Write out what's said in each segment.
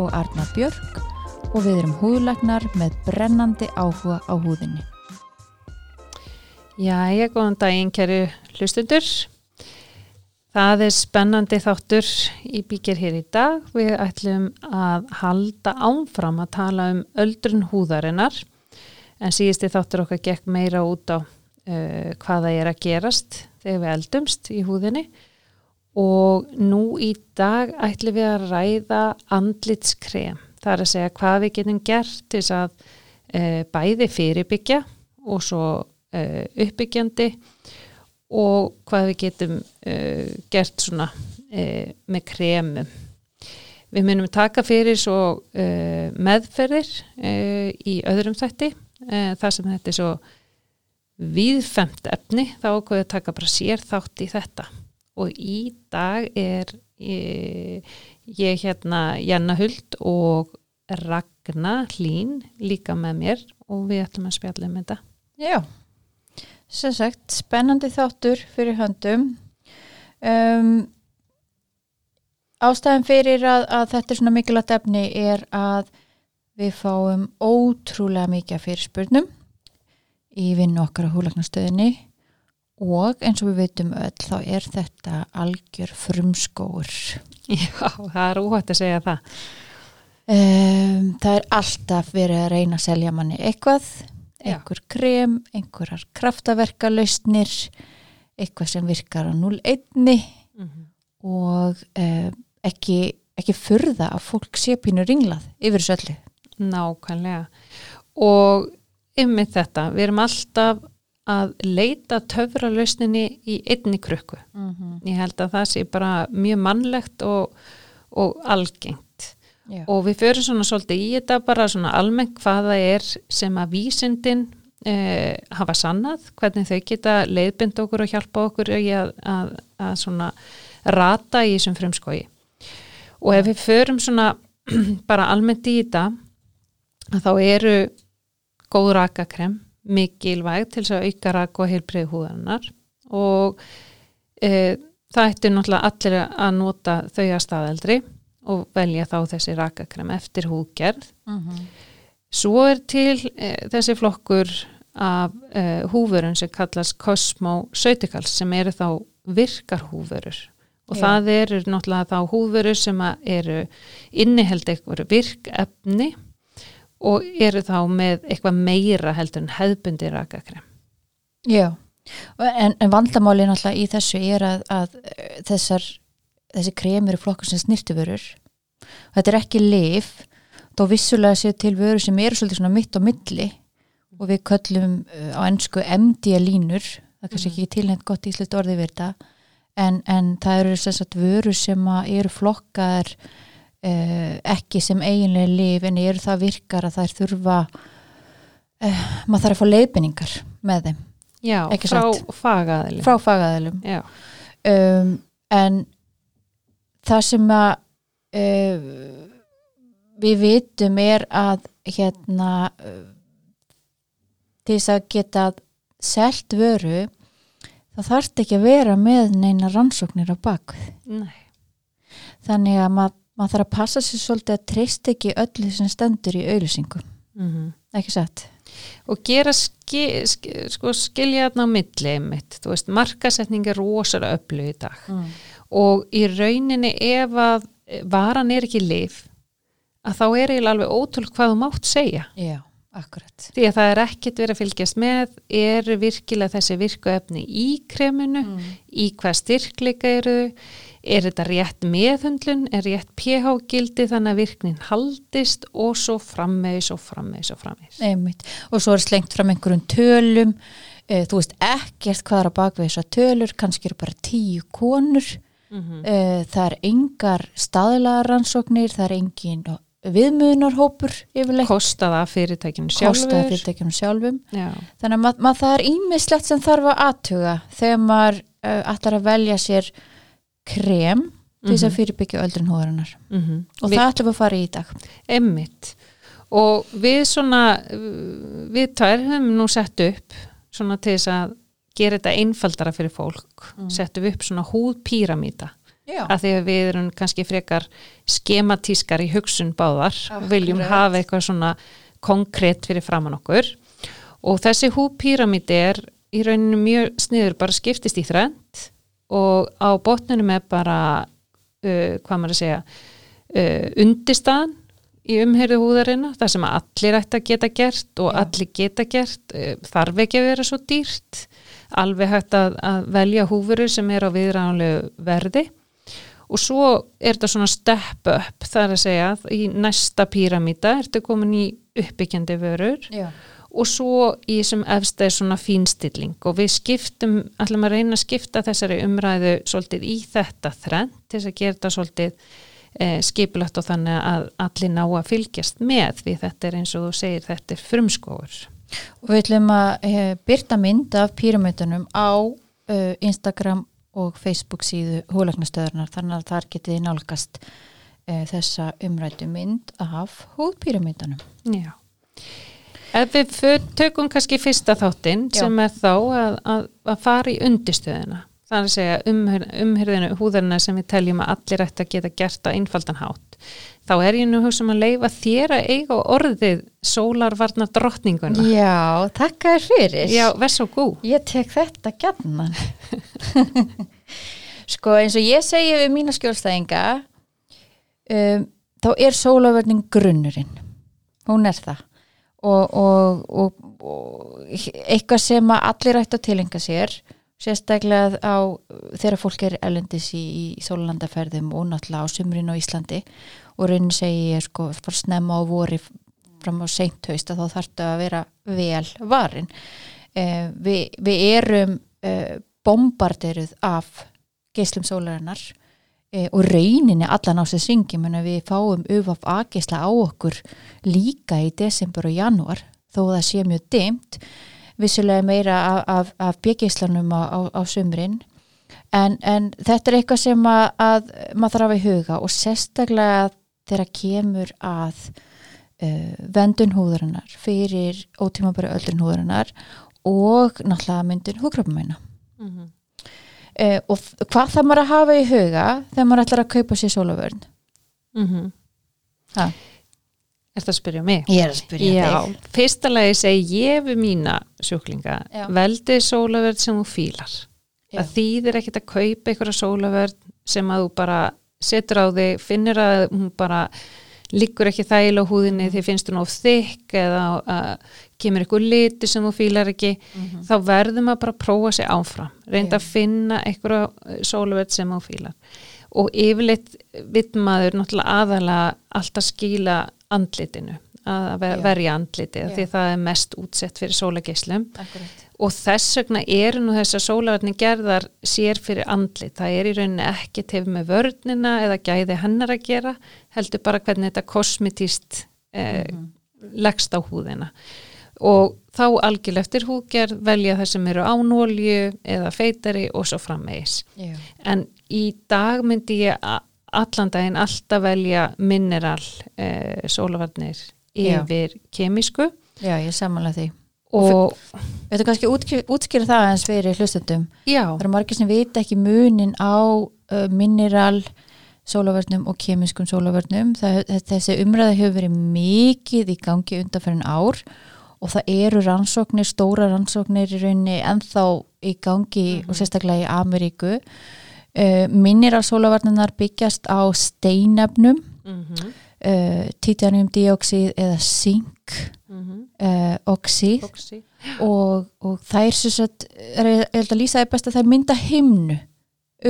og Arna Björk og við erum húðlagnar með brennandi áhuga á húðinni. Jæja, góðan daginn, kæru hlustundur. Það er spennandi þáttur í bíkir hér í dag. Við ætlum að halda ánfram að tala um öldrun húðarinnar en síðusti þáttur okkar gekk meira út á uh, hvaða er að gerast þegar við eldumst í húðinni og nú í dag ætlum við að ræða andlitskrem. Það er að segja hvað við getum gert til að uh, bæði fyrirbyggja og svo uh, uppbyggjandi og hvað við getum uh, gert svona með kremum. Við munum taka fyrir svo meðferðir í öðrum þætti, þar sem þetta er svo viðfemt efni, þá okkur að taka bara sér þátt í þetta. Og í dag er ég hérna Janna Huld og Ragnar Hlín líka með mér og við ætlum að spjalla um þetta. Já sem sagt, spennandi þáttur fyrir höndum um, ástæðan fyrir að, að þetta er svona mikilvægt efni er að við fáum ótrúlega mikið fyrir spurnum í vinnu okkar á húlagnastöðinni og eins og við veitum öll þá er þetta algjör frumskóur Já, það er óhætt að segja það. Um, Það er alltaf verið að reyna að selja manni eitthvað einhver krem, einhverjar kraftaverkalöstnir eitthvað sem virkar á 0-1 mm -hmm. og eh, ekki, ekki furða að fólk sé pínu ringlað yfir þessu öllu. Nákvæmlega. Og ymmið þetta, við erum alltaf að leita töfralösninni í einni krukku mm -hmm. ég held að það sé bara mjög mannlegt og, og algengt Já. og við förum svona svolítið í þetta bara svona almennt hvaða er sem að vísindin eh, hafa sannað, hvernig þau geta leiðbind okkur og hjálpa okkur að, að, að svona rata í þessum fremskogi og ef við förum svona bara almennt í þetta þá eru góð rakakrem mikilvæg til þess að auka rak og heilbreyð húðanar og e, það ættir náttúrulega allir að nota þau að staðeldri og velja þá þessi rakakrem eftir húgerð uh mhm. -huh. svo er til e, þessi flokkur af e, húfurun sem kallast Cosmo-Sauticals sem eru þá virkar húfurur og Já. það eru náttúrulega þá húfurur sem eru inniheld eitthvað virkefni og eru þá með eitthvað meira heldur en hefbundi rakakrem. Já, en, en vandamáli náttúrulega í þessu er að, að þessar þessi kremur er flokkur sem snirtiförur þetta er ekki lif þá vissulega séu til vörur sem eru svolítið svona mitt á milli. Og við köllum uh, á ennsku MD-línur það er kannski mm. ekki tilhengt gott íslitt orði við þetta. En, en það eru sérstaklega vörur sem eru flokkar uh, ekki sem eiginlega lif en eru það virkar að það er þurfa uh, maður þarf að fá leifinningar með þeim. Já, frá fagaðilum. Frá fagaðilum. Um, en það sem að uh, við vitum er að hérna til þess að geta selt vöru þá þarf þetta ekki að vera með neina rannsóknir á bakvið Nei. þannig að mað, maður þarf að passa sér svolítið að treyst ekki öllu sem stendur í auðlýsingum mm -hmm. ekki satt og gera ski, ski, sko, skilja þarna á milli mitt, þú veist, markasetning er rosalega öflug í dag mm. og í rauninni ef að varan er ekki lif að þá er eiginlega alveg ótrúl hvað þú mátt segja Já, akkurat Því að það er ekkert verið að fylgjast með er virkilega þessi virkuefni í kreminu, mm. í hvað styrkleika eru er þetta rétt meðhundlun, er rétt pH-gildi þannig að virknin haldist? Og svo frammeðis og frammeðis og frammeðis Einmitt. og svo er slengt fram einhverjum tölum. E, þú veist ekkert hvað er að baka þessar tölur, kannski eru bara tíu konur. Mm -hmm. uh, það er engar staðlarannsóknir, það er engin viðmunarhópur yfirleitt. Kostaða fyrirtækinu sjálfur. Kostaði fyrirtækjum sjálfum. Já, þannig að mað, mað, það er ímislegt sem þarf að aðtuga þegar maður uh, ætlar að velja sér krem til þess að Mhm. fyrirbyggja öldrun hóðarinnar mm og það ætlum við að fara í í dag. Emmitt og við svona við tvær höfum nú sett upp svona til þess að gera þetta einfaldara fyrir fólk. Mm. settum við upp svona húðpíramíta að því að við erum kannski frekar skematískar í hugsun báðar Akkurat. viljum hafa eitthvað svona konkrétt fyrir framann okkur. Og þessi húðpíramíti er í rauninu mjög sniður bara skiptist í þrend og á botnunum er bara uh, hvað maður að segja uh, undirstaðan í umherðu húðarina, það sem allir ætti að geta gert og Já. allir geta gert. Uh, þarf ekki að vera svo dýrt. Alveg hægt að, að velja húfurur sem er á viðránlegu verði. Og svo er þetta svona step up það er að segja í næsta píramíta ertu komin í uppbyggjandi vörur. Já, og svo í þessum efsta er svona fínstilling og við skiptum, ætlum að reyna að skipta þessari umræðu svolítið í þetta þrenn til þess að gera þetta svolítið eh, skipulagt og þannig að allir ná að fylgjast með því þetta er eins og þú segir þetta er frumskóur og við ætlum að uh, byrta mynd af píramítunum á uh, Instagram og Facebook síðu húlegnastöðurnar þannig að þar getið nálgast uh, þessa umrættu mynd af húðpíramítunum Já. Ef við tökum kannski fyrsta þáttinn sem er þá að, að, að fara í undistöðuna. Það er að segja umhyr, umhyrðinu húðarina sem við teljum að allir ætti að geta gert á einfaldan hátt. Þá er ég nú hugsa um að leifa þér að eiga orðið sólarvarnar drottninguna. Já, takk þér fyrir Já, verð svo gú. Ég tek þetta gætnan Sko eins og ég segi við mína skjólstæðinga um, þá er sólaverning grunnurinn hún er það og, og, og, og eitthvað sem að allir ætti að tilenga sér sérstaklega á þegar fólk er elendis í, í sólalandaferðum og náttúrulega á sumrin á Íslandi og raunin segi ég sko fara snemma á vori fram á seint haust að þá þarftu að vera vel varin. Eh, við, við erum eh, bombarderuð af geislum sólarinnar eh, og rauninni allan á sér syngi menn við fáum UFF A-geisla á okkur líka í desember og janúar þó það sé mjög dimt vissulega meira af, af, af bjögeislanum á, á, á sumrin en, en þetta er eitthvað sem að, að maður þarf að huga og sérstaklega þegar kemur að uh, vendun húðurinnar fyrir ótímabæri öllun húðurinnar og náttúrulega myndun húðkröpumæna Mm -hmm. Uh, og hvað það maður að hafa í huga þegar maður ætlar að kaupa sér sólavörn Ha? Er það að spyrja mig? ég er að spyrja Já, fyrsta lagi segi ég við mína sjúklinga, Já. veldið sólaverð sem þú fílar. Já. Það þýðir ekkert að kaupa einhverja sólaverð sem að þú bara setur á þig, finnir að hún bara liggur ekki þæl á húðinni því finnst hún of þykk eða uh, kemur eitthvað liti sem þú fílar ekki, Mhm. þá verðum að bara prófa sig áfram, reynda Já. að finna einhverja sólaverð sem þú fílar og yfirleitt vitt maður náttúrulega aðalega alltaf skýla andlitinu að verja andlitið Já. því það er mest útsett fyrir sólageislum Akkurat. Og þess vegna eru nú þessar sólaverðni gerðar sér fyrir andlit það er í rauninni ekki tefð með vörnina eða gæði hennar að gera heldur bara hvernig þetta kosmetist eh, Mhm. leggst á húðina og þá algjörlega eftir húðgerð velja það sem eru ánólju eða feitari og svo framvegis Já. en í dag myndi ég allan daginn alltaf velja mineral eh, sólavarnir Já. yfir kemísku Já, ég samanlega því og Þetta kannski útskýra, það eins fyrir hlustendum. Já, Það eru margir sem vita ekki munin á uh, mineral sólavörnum og kemískum sólavörnum. Þessi umræða hefur verið mikið í gangi undanferðin ár og það eru rannsóknir, stóra rannsóknir í rauninni ennþá í gangi og sérstaklega í Ameríku. Uh, mineral sólavörnunar byggjast á steinefnum, mm uh, titaniumdioxid eða zink uh, oxid Oxy. og, og þær sem sagt, er, ég held að lýsa það best að þær mynda himnu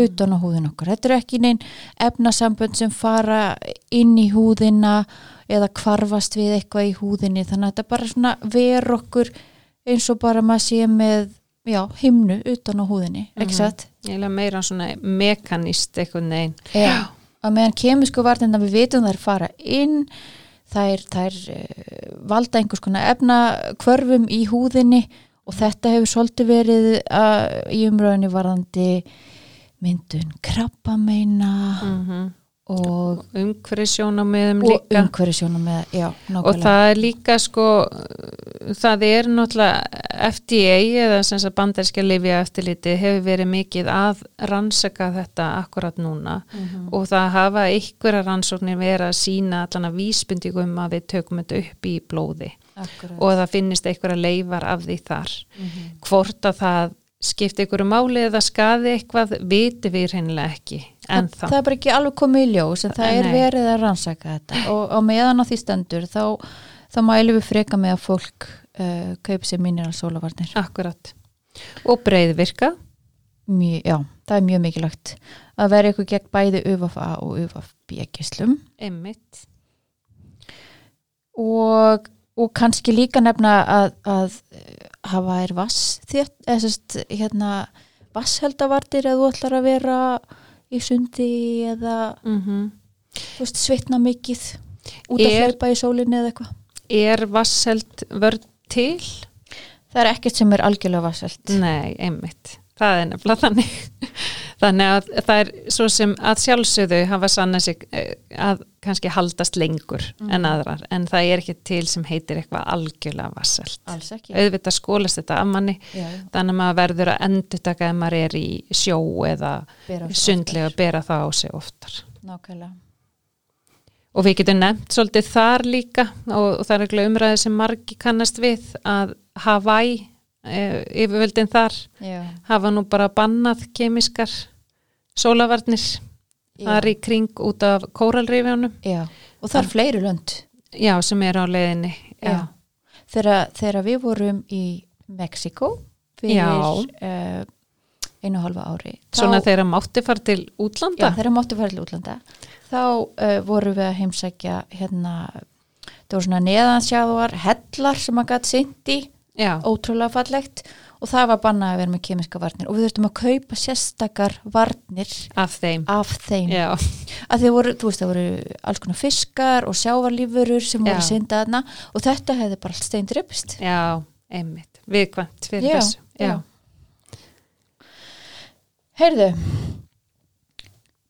utan á húðin okkar. Þetta eru ekki neinn efnasambönd sem fara inn í húðina eða kvarfast við eitthvað í húðinni þannig að þetta bara svona ver okkur eins og bara maður sé með já, himnu utan á húðinni ekki Mhm. satt? Ég er meira svona mekanist eitthvað neginn Já. Að meðan kemisku varnirna við vitum þær fara inn þær, þær uh, valda einhvers konar efnakvörfum í húðinni og þetta hefur svolítið verið uh, í umröðinni varðandi myndun krabbameina. Mm og, umhverfisjónamiðum og líka umhverju sjónum með, já, og nákvæmlega það er líka sko það er náttúrulega FDA eða sem sagt banderska lifja eftirliti hefur verið mikið að rannsaka þetta akkurat núna Mhm. og það hafa einhverja rannsóknir verið að sína allan að vísbendingum að við tökum þetta upp í blóði Akkurat. og það finnist einhverja leifar af því þar Mhm. hvort að það skipti einhverju máli eða skaði eitthvað viti við hreinlega ekki en það, það er bara ekki alveg komið í ljós en það er Nei. verið að rannsaka þetta. Og á meðan á því stendur þá, þá mælum við freka með að fólk uh, kaupi sér minnir á sólavarnir akkurat. Og breiðvirka. Mjög, já, það er mjög mikilvægt að vera eitthvað gegn bæði UFA og UFB gislum einmitt. Og, og kannski líka nefna að, að hafa er vass þétt, eða sérst hérna vassheldavartir eða þú ætlar að vera í sundi eða mm þú veist, svitna mikið út að hlaupa í sólinni eða eitthvað er vasselt vörð til? það er ekkert sem er algjörlega vasselt Nei, einmitt. Það er nefnilega þannig. Þannig að það er svo sem að sjálfsögðu hafa sanna sig eh, að kannski haldast lengur en aðrar en það er ekki til sem heitir eitthvað algjörlega vasselt. Auðvitað skólast þetta af manni já, já, þannig að maður verður að endurtaka ef maður er í sjó eða sundlega oftar. bera það á sig oftar. nákvæmlega Og við getum nefnt svolítið þar líka og, og það er ekki umræði sem margi kannast við að Hawaii, yfirvöldin þar, já, hafa nú bara bannað kemiskar sólavarnir þar í kring út af kóralrifjónum, já. og það er fleiri lönd já, sem er á leiðinni. já. Þegar, þegar við vorum í Mexiko fyrir Já. uh, einu halva ári Svona þá- þeirra mátti fara til Já, útlanda. þegar máttu fara til útlanda þá uh, vorum við að heimsækja hérna, það voru svona neðansjáðuar hellar sem maður gæti í Já, ótrúlega fallegt og það var bannað að vera með kemiska varnir og við þurftum að kaupa sérstakar varnir af þeim. af þeim Já, að þið voru, þú veist, það voru alls konar fiskar og sjávarlífurur sem voru Já. syndaðna og þetta hefði bara allt stein drifst já, einmitt. Viðkvæmt fyrir Já, þessu. Já. já. Heyrðu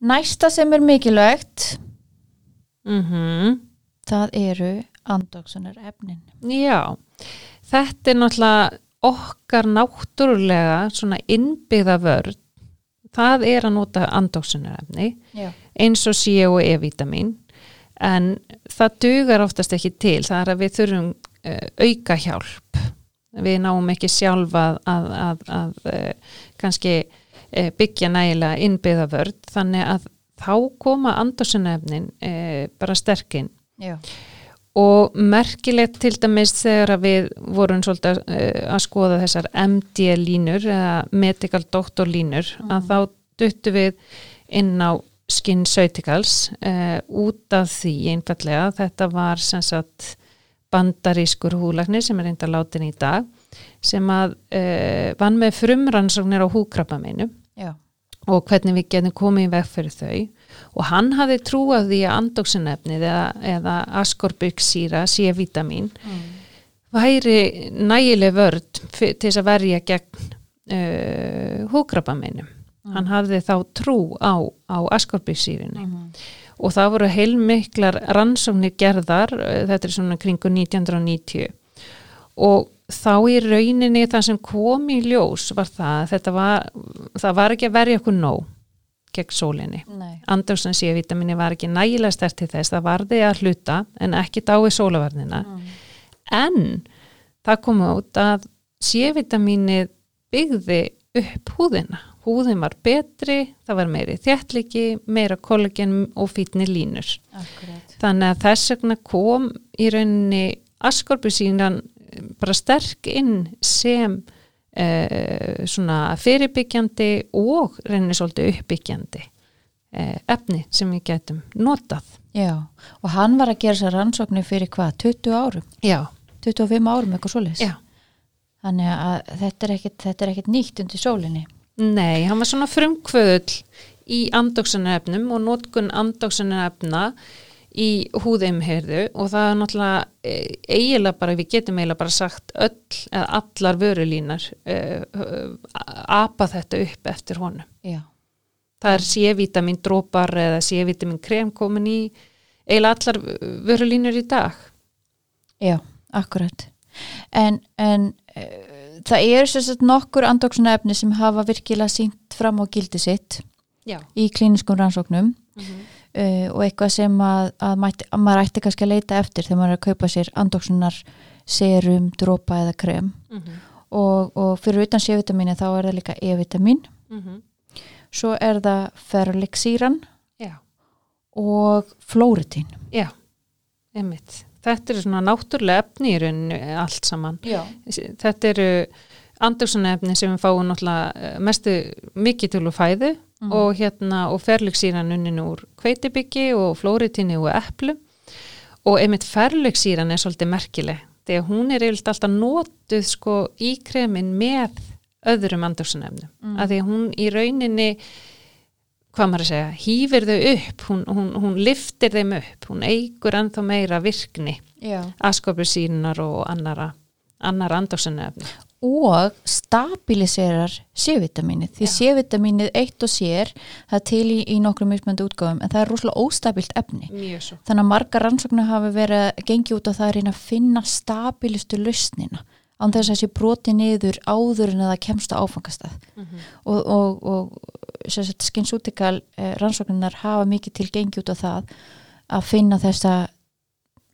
næsta sem er mikilvægt Mm það eru andoksunar efnin Já, þetta er náttúrulega okkar náttúrulega svona innbyggða vörð það er að nota andóksunarefni eins og C og E-vitamin en það dugar oftast ekki til. Það er að við þurfum uh, auka hjálp. Við náum ekki sjálfa að, að, að, að uh, kannski uh, byggja nægilega innbyggða vörð þannig að þá koma andóksunarefnin bara sterkinn já, og merkilegt til dæmis þegar við vorum svolítið að skoða þessar MD línur eða medical doctor línur að þá duttu við inn á Skin Sauticals uh, út af því einfallega þetta var sem sagt bandarískur húlæknir sem er reynda látin í dag sem að uh, vann með frumrannsóknir á húkrabba já, og hvernig við getum komið í veg fyrir þau og hann hafði trúað því að andóksinefnið eða, eða askorbyggssýra, C-vitamin væri nægileg vörd til þess að verja gegn uh, húkrabameinum hann hafði þá trú á, á askorbyggssýrinni og það voru heilmiklar rannsóknir gerðar, þetta er svona kringu 1990 og þá í rauninni það sem kom í ljós var það að þetta var, það var ekki að verja okkur nóg gegn sólinni. Andróksan C-vitaminni var ekki nægilega stert til þess, það varði að hluta en ekki dái sólavarnina. En það kom út að C-vitaminni byggði upp húðina. Húðin var betri, það var meiri þjættliki, meira kollagen og fítni línur. akkurat Þannig að þess vegna kom í rauninni askorpusínan bara sterk inn sem svona fyrirbyggjandi og rauninni svolítið uppbyggjandi uh, efni sem við getum notað. já, og hann var að gera þessar rannsóknir fyrir hvað, 20 árum Já, 25 árum eitthvað svoleiðis já. þannig að þetta er ekkit, þetta er ekkit nýtt undir sólinni Nei, hann var svona frumkvöðull í andóksunarefnum og notkun andóksunarefna í húðeimherðu og það er náttúrulega e, eiginlega bara, við getum eiginlega bara sagt öll eða allar vörulínar uh, apa þetta upp eftir honum. já, Það er C-vitamin drópar eða C-vitamin krem komin í eiginlega allar vörulínur í dag. já, akkurat en, en uh, það sem sagt nokkur andóksuna efni sem hafa virkilega sínt fram á gildi sitt Já. í klíniskum rannsóknum Mm -hmm. Uh, og eitthvað sem að, að, mætti, að maður ætti kannski að leita eftir þegar maður er að kaupa sér andóksunar serum, dropa eða krem og, og fyrir utan C-vitamini þá er það líka E-vitamin svo er það ferlixíran Já. og flóritín Já, einmitt. Þetta eru svona náttúrulega efni í rauninu allt saman. Já. Þetta eru andursunefni sem við fáum náttúrulega eh, mestu mikið til úr fæðu Mhm. og hérna og ferlugsýran unnin úr kveitibyggi og flóritíni og eplu og einmitt ferlugsýran er svolítið merkileg þegar hún er eiginlega alltaf notuð sko í kremin með öðrum andursunefnum Mm. að því hún í rauninni hvað maður að segja, hýfir þau upp hún, hún, hún liftir þeim upp hún eigur ennþá meira virkni Já. askopur sínar og annara annar andursunefni og stabiliserar C-vitamínið. Því Já. C-vitamínið eitt og sér það er til í, í nokkrum mismöndu útgáfum en það er rosalega óstabilt efni. Þannig að margar rannsóknar hafa verið að gengi út á það að reyna að finna stabilistu lausnina án þess að sé broti niður áður en að það kemst á áfangastað. Og, og, og skynsútikal eh, rannsóknar hafa mikið til gengi út á það að finna þessa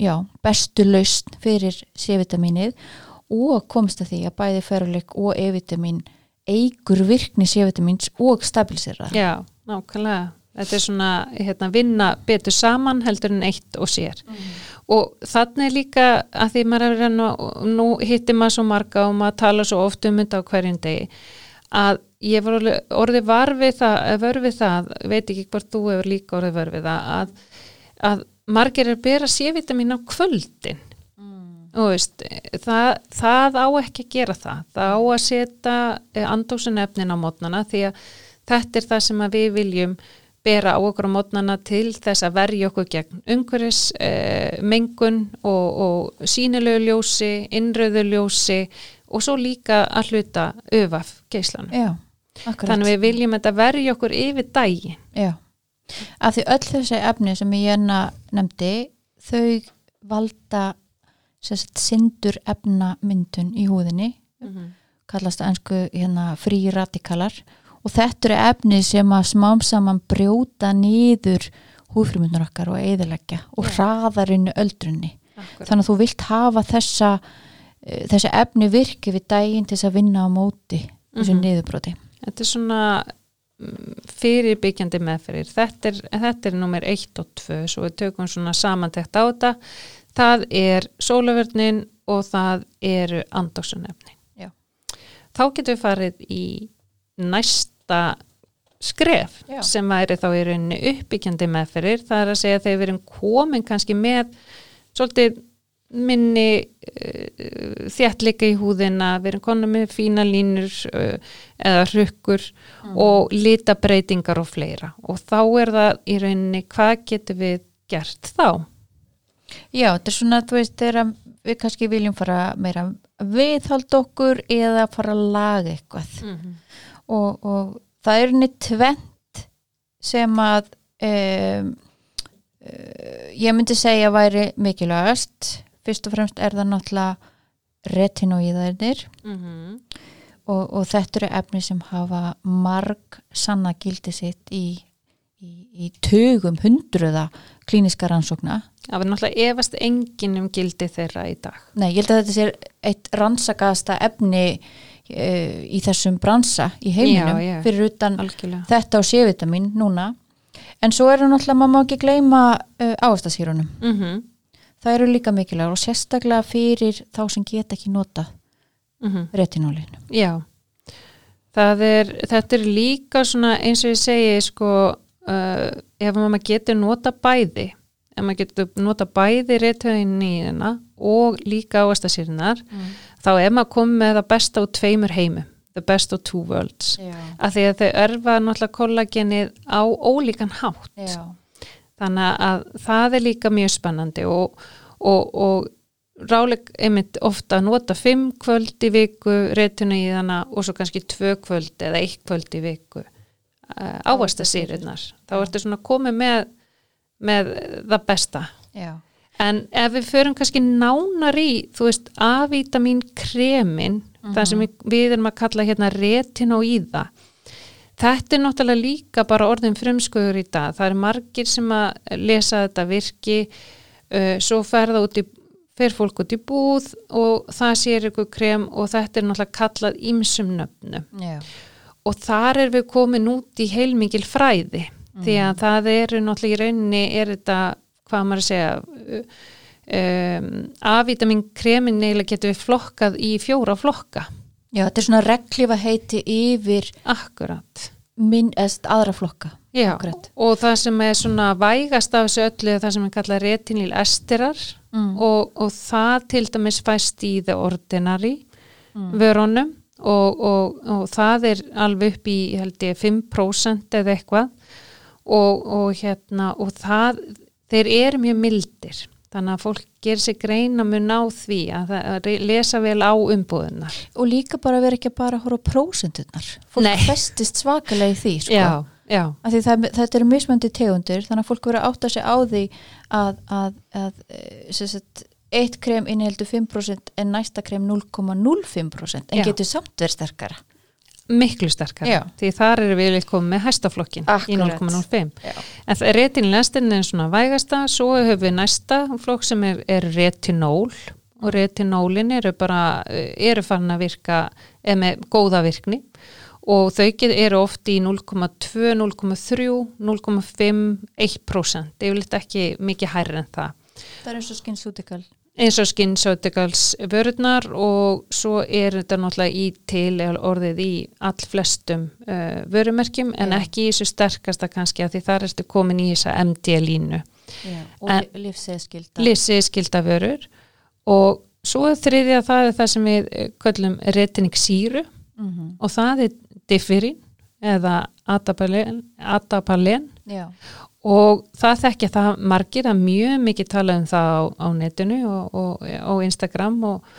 já, bestu lausn fyrir C-vitamínið og komst að því að bæði feruleik og E-vitamin eigur virkni C-vitamins og stabilisera. Já, nákvæmlega. Þetta er svona hérna, vinna betur saman heldur en eitt og sér. Og þannig líka að því maður er reyna og nú hittir maður svo marga og maður tala svo oft um þetta á hverjum degi að ég var orðið- orðið var við það, vör við það, veit ekki hvort þú hefur líka orðið vör við það, að, að margir er að bera sévitamin á kvöldin veist, það, það á ekki að gera það, það á að setja andósunefnin á mótnana því að þetta er það sem við viljum bera á okkur á mótnana til þess að verja okkur gegn umhverfis eh, mengun og, og sínilegu ljósi, innröðu ljósi og svo líka að hluta öfaf akkurat. Þannig við viljum þetta verja okkur yfir daginn. Já, af því öll þessi efni sem ég nefndi, þau valda sérst, sindur efna myndun í húðinni, kallast það ennsku hérna, frí radikalar og þetta eru efni sem að smám saman brjóta niður húðfrumunar okkar og eðilegja og hraðarinu öldrunni. Akkurat. Þannig að þú vilt hafa þessa, eh, þessi efni virki við daginn til þess að vinna á móti þessu Mhm. niðurbroti. Þetta er svona mm, fyrirbyggjandi meðferðir. Þetta er, þetta er nummer 1 og 2, svo við tökum svona samantekt á þetta. Það er sólavörnin og það eru andóksunefni. Já. Þá getum við farið í næsta skref Já. sem væri þá í rauninni uppbyggjandi meðferðir. Það er að segja þegar við erum komin kannski með svolítið minni uh, þjættleika í húðina, við erum konum með fína línur uh, eða hrukkur og litabreitingar og fleira og þá er það í rauninni hvað getum við gert þá? Já, þetta er svona, þú veist, þegar við kannski viljum fara meira viðhald okkur eða fara að laga eitthvað. Og, og það er henni tvent sem að um, uh, ég myndi segja væri mikilvægast. Fyrst og fremst er það náttúrulega retinoíðarnir Mm -hmm. og, og þetta eru efni sem hafa marg sanna gildi sitt í, í, í tugum hundruða klíniska rannsókna Það verður náttúrulega efast enginn um gildi þeirra í dag. Nei, ég held að þetta sé eitt rannsakasta efni uh, í þessum bransa í heiminum Já, já. fyrir utan Algjörlega. þetta og C-vitamin núna en svo eru náttúrulega, maður má ekki gleyma uh, ávastasýrunum. Mm Það eru líka mikilvægur og sérstaklega fyrir þá sem geta ekki nota -hmm. retinólin. Já, það er, þetta er líka eins og ég segi sko, uh, ef maður getur nota bæði, ef maður getur nota bæði reytöðin í hérna og líka ávastasýrnar, Mm. þá er maður komið með það besta úr tveimur heimum, the best of two worlds. Já. Af því að þau örfa náttúrulega kollagenið á ólíkan hátt. Já. þannig að það er líka mjög spennandi og, og, og ráleik einmitt ofta að nota fimm kvöld í viku réttuna í þannig og svo kannski tvö kvöld eða eitt kvöld í viku uh, ávasta sýrunar þá ertu svona komið með með það besta. Já. en ef við förum kannski nánar í þú veist A-vitamin kremin það sem við, við erum að kalla hérna retin og í það þetta er náttúrulega líka bara orðin frumskuður í dag. Það er margir sem að lesa þetta virki uh, svo fer það út í fer fólk út í búð og það sér ykkur krem og þetta er náttúrulega kallað ímsum nöfnu Já. Og þar er við komin út í heilmikil fræði því að það eru náttúrulega í rauninni er þetta, hvað maður að segja um, A-vitamin kremin neila getur við flokkað í fjóra flokka Já, þetta er svona reglifa heiti yfir akkurat minn, eða aðra flokka. Já, Akkurat. og það sem er svona vægast af þessu öllu er það sem er kallað retinil esterar Mm. og, og það til dæmis fæst í the ordinary vörunum og, og, og það er alveg upp í held ég 5% eða eitthvað og, og hérna og það, þeir eru mjög mildir þannig að fólk gerir sig greina mun á því að, það, að lesa vel á umbúðunar Og líka bara vera ekki bara að horfa á prósenturnar. Fólk Nei. festist svakalega í því, sko. já, já, Af því það, þetta eru mismöndi tegundir, þannig að fólk verður að átta sig á því að, að, að eh, sagt, eitt krem inniheldur 5% en næsta krem 0,05% en Já. getur samt verið sterkara. miklu sterkar Já. því þar eru við komið með hæstaflokkin í Akkurat. 0,05 Já. en það er svona vægasta svo höfum við næsta flokk sem er, er retinól og retinólin eru bara eru farin að virka eða með góða virkni og þau eru oft í 0,2, 0,3 0,5, 1% yfirleitt ekki mikið hærri en það Það er eins og skinsutikal. Eins og SkinCeuticals vörurnar og svo er þetta náttúrulega í til orðið í all flestum uh, vörumerkjum en Já. ekki í þessu sterkasta kannski að því þar ertu komin í þessa MD-línu Og En- en, lífseðskilda. lisi skilda vörur og svo þriðja það er það sem við eh, köllum retinik síru Mm og það er differin eða adapalen, adapalen Já. Og það þekkja það margir að mjög mikið tala um það á, á netinu og, og á Instagram og,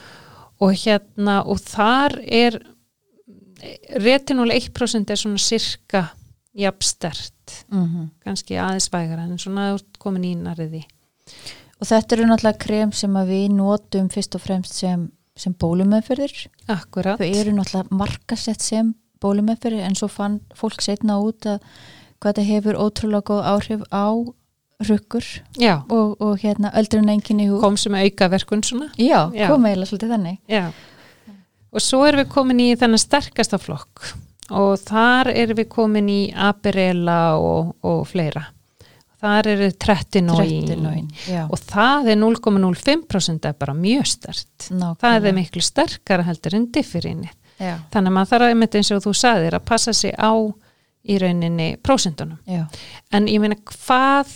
og hérna og þar er retinól 1% er svona sirka jafnstert. Mm kannski aðeins vægara en svona komin í nariði Og þetta eru náttúrulega krem sem við notum fyrst og fremst sem, sem bólumöðferðir. akkurat. Þau eru náttúrulega markasett sem bólumöðferðir en svo fann fólk setna út að hvað þetta hefur ótrúlega góð áhrif á rukkur og, og hérna öldrun enginn í hú. kom sem auka verkun svona Já, Já. kom eiginlega svolítið þannig. já. og svo erum við komin í þennan sterkasta flokk og þar erum við komin í aperela og, og fleira þar eru trettinóin Trettinóin, já. og það er 0,05% er bara mjög stert Nákvæmlega. það er miklu sterkara heldur en differinni þannig að maður þarf að eins og þú sagðir að passa sig á í rauninni prósentunum já. en ég meina hvað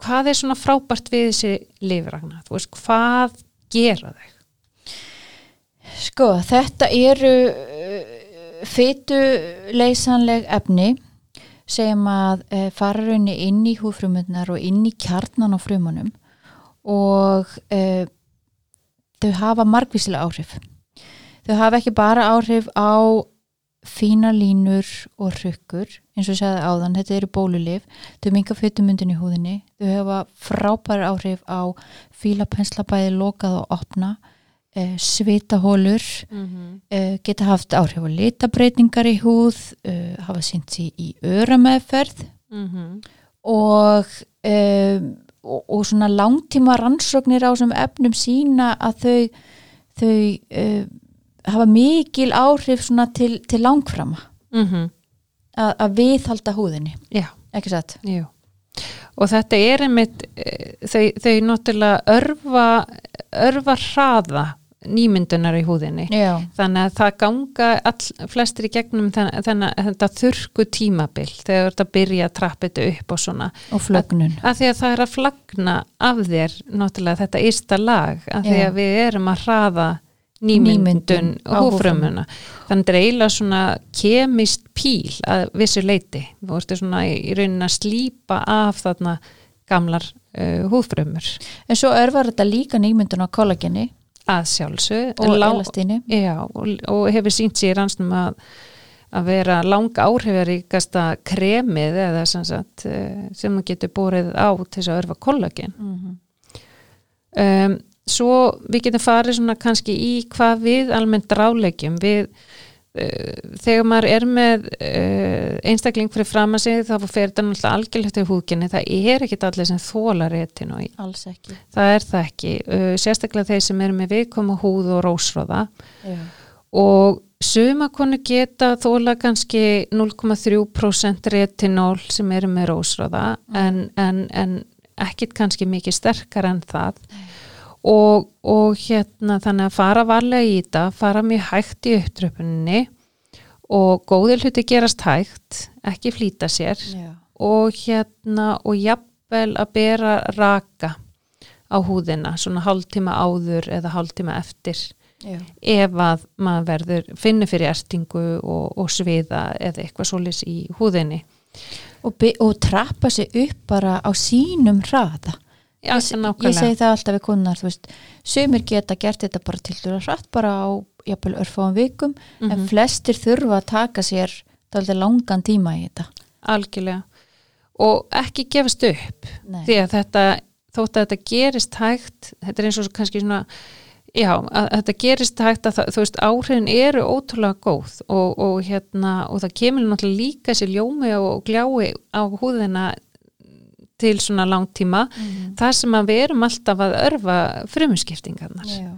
hvað er svona frábært við þessi lifragna, þú veist hvað gera þau? Sko, þetta eru uh, fytuleysanleg efni sem að fara raunni inn í húfrumundnar og inn í kjarnan á frumunum og uh, þau hafa margvísilega áhrif. Þau hafa ekki bara áhrif á fína línur og hrukkur eins og ég sagði áðan, þetta eru bólulif þau minga fytumundin í húðinni þau hafa frábæri áhrif á fílapensla bæði lokað og opna eh, svitahólur Mm -hmm. uh, geta haft áhrif á litabreitingar í húð, uh, hafa sínt sér í örameðferð Mhm. og, um, og, og svona langtíma rannsóknir á þessum efnum sína að þau, þau uh, hafa mikil áhrif svona til, til langframa Mhm. að, að viðhalda húðinni, Já, ekki satt? jú. Og þetta er einmitt, eh, þau, þau náttúrulega örfa, örfa hraða nýmyndunar í húðinni. Já, Þannig að það ganga all, flestir í gegnum þennan, þennan, þetta þurrku tímabil þegar að byrja að trappa þetta upp og svona. og flögnun Að því að það er að flagna af þér náttúrulega þetta ysta lag, að því Já. að við erum að hraða nýmyndun á húfrumuna þannig er eiginlega svona kemist píl að vissu leiti þú ertu svona í rauninni að slípa af þarna gamlar uh, húfrumur En svo örvar þetta líka nýmyndun á kollageni að sjálfsög og. Já, og, og hefur sínt sér rannsnum að, að vera langa áhrifaríkasta kremið eða sem, sagt, eh, sem maður getur borið á til þess að örfa kollagen. Mhm. Um, svo við getum farið svona kannski í hvað við almennt rálegjum. Við, uh, þegar maður er með uh, einstakling fyrir fram að sig þá fer þetta náttúrulega algjörlegt í húkinni. Það er ekkit allir sem þóla retin og Alls ekki. það er það ekki. Uh, sérstaklega þeir sem eru með viðkoma húð og rósróða Já. og suma konu geta þóla kannski 0,3% retinól sem eru með rósróða en, en, en ekkit kannski mikið sterkar en það og, og hérna þannig að fara varlega í þetta fara mjög hægt í upptröpuninni og góðir hluti gerast hægt ekki flýta sér Já. og hérna og jafnvel að bera raka á húðina svona hálftíma áður eða hálftíma eftir Já. ef að maður verður finnur fyrir ertingu og, og sviða eða eitthvað svolis í húðinni Og, og trappa sig upp bara á sínum hraða. Já, ég, segi það alltaf við kunnar, þú sömur geta gert þetta bara til dæra hratt bara á jafnvel örfáum vikum, en Mhm. flestir þurfa að taka sér langan tíma í þetta. algjörlega og ekki gefast upp Nei. því að þetta, þótt að þetta gerist hægt þetta er eins og kannski svona já, að þetta gerist hægt að það, þú veist, áhrifin eru ótrúlega góð og, og hérna, og það kemur náttúrulega líka sér ljómi og gljái á húðina til svona langtíma Mhm. það sem að við erum alltaf að örfa frumuskiptingarnar Já.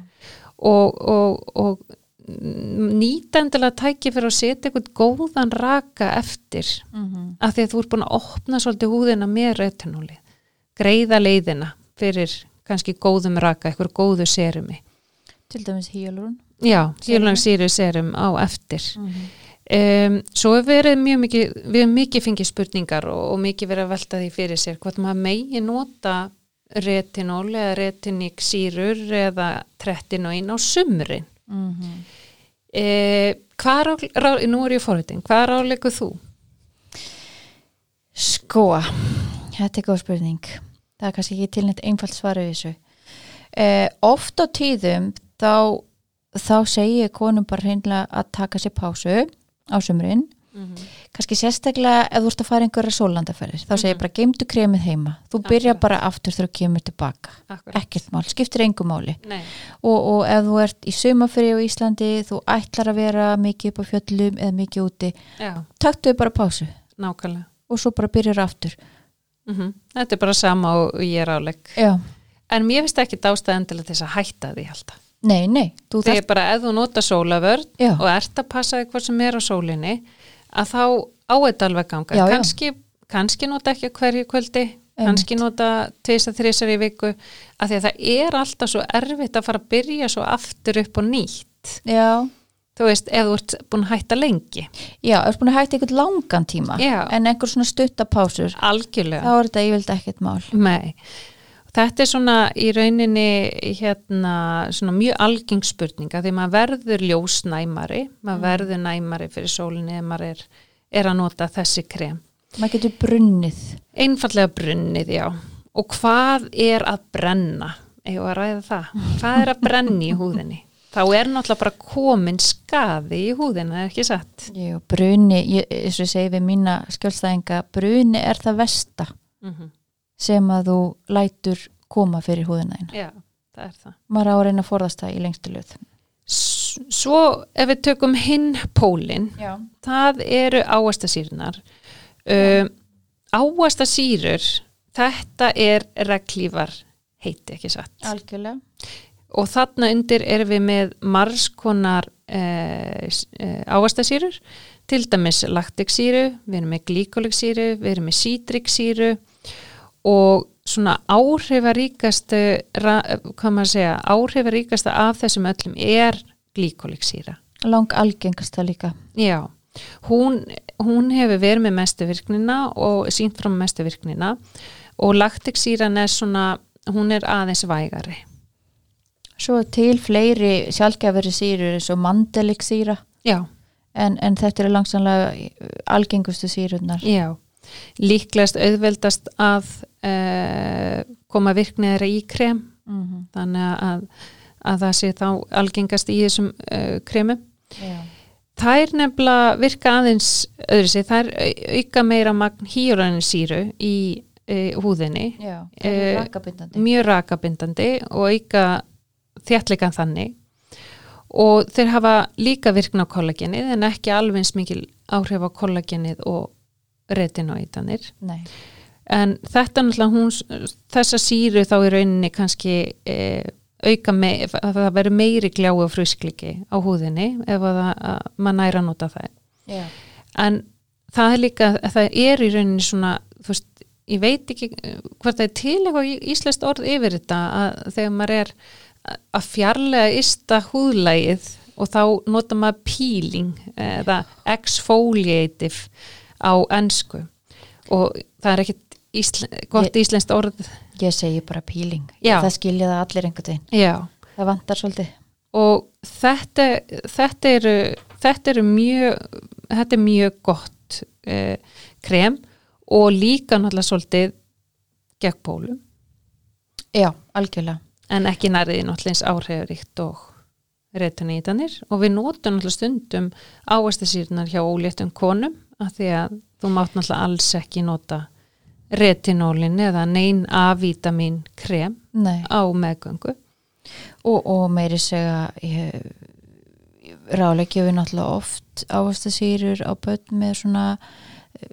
og, og, og nýta endilega tæki fyrir að setja eitthvað góðan raka eftir Mhm. af því að þú ert búin að opna svolítið húðina með retinóli greiða leiðina fyrir kannski góðum raka, eitthvað góðu serumi Til dæmis híalurun. já, Serum. hjólangsýri serum á eftir Mm um, svo hefur verið mjög mikið við hefum mikið fengið spurningar og, og mikið verið að velta því fyrir sér hvort maður megi nota retinól eða retiník sírur eða trettinóin á sumrin -hmm. Eh, rá, rá, nú er ég fórhættin, hvað ráleikur þú? Sko, þetta er góð spurning. Það er kannski ekki tilnætt einfalt svaru við þessu. Eh, oft á tíðum þá, þá segi ég konum bara hreinlega að taka sér pásu á sumrin. Kannski sérstaklega ef þú ert að fara einhverja sólandaferðir. Þá segi ég bara geimdu kremið heima. Þú byrja bara aftur þegar þú kemur tilbaka. Akkurat. Ekkert mál, skiptir engu máli. Og, og ef þú ert í sumafri á Íslandi, þú ætlar að vera mikið upp á fjöllum eða mikið úti, já, taktu bara pásu nákvæmlega. og svo bara byrjar aftur. Mm Þetta er bara sama og ég er. Já. En mér finnst ekki dástæðan til þess að hætta því alltaf. Nei, nei, þú Þegar bara ef þú nota sólavörn Já. og ert að passa eitthvað sem er á sólinni, að þá á þetta alveg ganga. Já, já. Kanski, kannski nota ekki hverju kvöldi, kannski nota tveist að þrísar í viku, af því að það er alltaf svo erfitt að fara að byrja svo aftur upp og nýtt. Já, Þú veist, ef þú ert búin að hætta lengi. já, ef þú ert búin að hætta einhvern langan tíma Já. en einhver svona stuttapásur Algjörlega. þá er þetta yfirlega ekkert mál. Nei, þetta er svona í rauninni hérna svona mjög algeng spurninga því maður verður ljósnæmari, maður verður næmari fyrir sólinni ef maður er, er að nota þessi krem. Maður getur brunnið. Einfallega brunnið, já. Og hvað er að brenna? Eða að ræða það? Hvað er að brenni í húðinni? Þá er náttúrulega bara komin skaði í húðina, er ekki satt? Jú, bruni, eins og ég segi við mína skjólstæðinga, bruni er það versta Mm sem að þú lætur koma fyrir húðina þín. Já, það er það. Maður á að reyna að forðast það í lengstu löð. Svo ef við tökum hinn pólinn, það eru áastasýrnar um, áastasýrur þetta er reglífar heiti ekki satt Algjörlega. og þarna undir erum við með margskonar uh, áastasýrur til dæmis laktiksýru, við erum með glíkoliksýru, við erum með sítriksýru og svona áhrifaríkastu ra- hvað maður að segja, áhrifaríkasta af þessum öllum er glíkoliksýra Lang algengasta líka. Já, hún, hún hefur verið með mestu virknina og sínt fram mestu virknina og laktiksýran er svona, hún er aðeins vægari. Svo til fleiri sjálfgefari sýrur eins og mandelik sýra já, en, en þetta eru langsamlega algengustu sýrurnar. já líklegast auðveldast að uh, koma virknið þeirra í krem Mm -hmm. þannig að, að það sé þá algengast í þessum uh, kremum Já. Það er nefnilega virka aðeins öðru sig, það er auka meira magn hýraninsýru í e, húðinni, er rakabindandi. mjög rakabindandi og auka þjættleikan þannig og þeir hafa líka virkna á kollagenið en ekki alveg eins mikil áhrif á kollagenið og retinoidanir Nei, en þetta náttúrulega hún þessa síru þá í rauninni kannski e, auka með, að það verður meiri glái og fruskliki á húðinni ef að, að maður næra nota það já, en það er líka það er í rauninni svona þú veist, ég veit ekki eh, hvort það er til eitthvað í- íslenskt orð yfir þetta að þegar maður er að fjarlæga ysta húðlægið og þá nota maður peeling eða exfoliative á ensku. Og það er ekkit ísl, gott íslenskt orð ég segi bara peeling. Já. Það skilja það allir einhvern veginn. já Það vantar svolítið. og þetta, þetta eru þetta eru mjög þetta er mjög gott eh, krem og líka náttúrulega svolítið gegn pólum Já, algjörlega. en ekki nærið náttúrulega eins áhrifuríkt og retinítanir og við notum náttúrulega stundum áastasýrnar hjá óléttum konum af því að þú mátt náttúrulega alls ekki nota retinólin eða nein A-vitamin krem Nei. á meðgöngu. Og, og meiri segja ráleikja við náttúrulega oft ávastasýrur á börn með svona eh,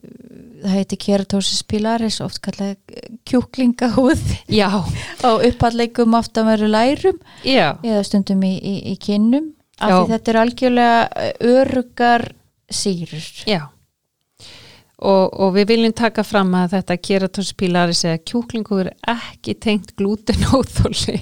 það heiti keratosis pilaris oft kallað kjúklingahúð já, á uppalleikum ofta veru lærum já, eða stundum í, í, í kinnum. Af því þetta er algjörlega eh, örugar sýrur. Já og, og við viljum taka fram að þetta keratospilaris eða kjúklingur er ekki tengt glútenóþóli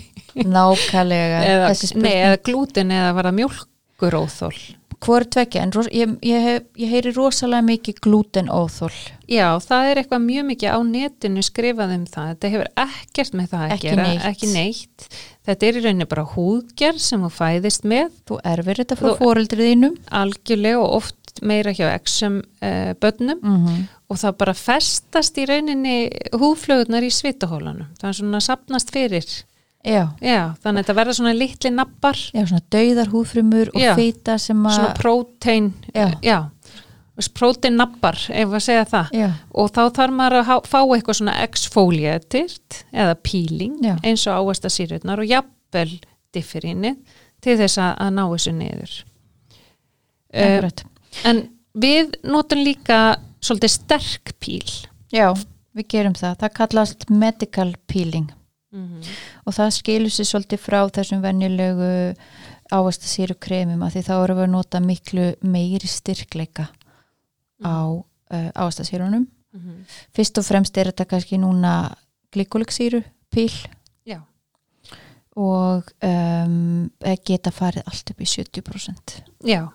nákvæmlega nei, eða glúten eða var það mjólkuróþól hvort tvekja en ros, ég, ég, ég heyri rosalega mikið glúten óþól Já, það er eitthvað mjög mikið á netinu skrifað um það, þetta hefur ekkert með það að Ekki gera, neitt. ekki neitt. Þetta er í rauninni bara húðgerð sem þú fæðist með. Þú erfir þetta frá Þú- fóreldrið þínum. Algjörlega og oft meira hjá exum uh, bönnum mm -hmm. og það bara festast í rauninni húðflögurnar í svitahólanum það er svona sapnast fyrir. Já, Já, þannig að þetta verða svona litli nappar. Já, svona dauðar húðfrumur og feita sem að svona prótein Já. já. Prótein nappar, ef að segja það. Já, og þá þarf maður að fá eitthvað svona exfoliatirt eða peeling eins og áastasýrurnar og jafnvel differinni til þess að, ná þessu niður. Akkurat en við notum líka svolítið sterk píl. Já, við gerum það, það kallast medical peeling. Mm og það skilur sér svolítið frá þessum venjulegu ávastasýru kremum að því þá erum við að nota miklu meiri styrkleika á uh, ávastasýrunum. -hmm. fyrst og fremst er þetta kannski núna glíkulegsýru píl. Já. og um, geta farið allt upp í 70% Já,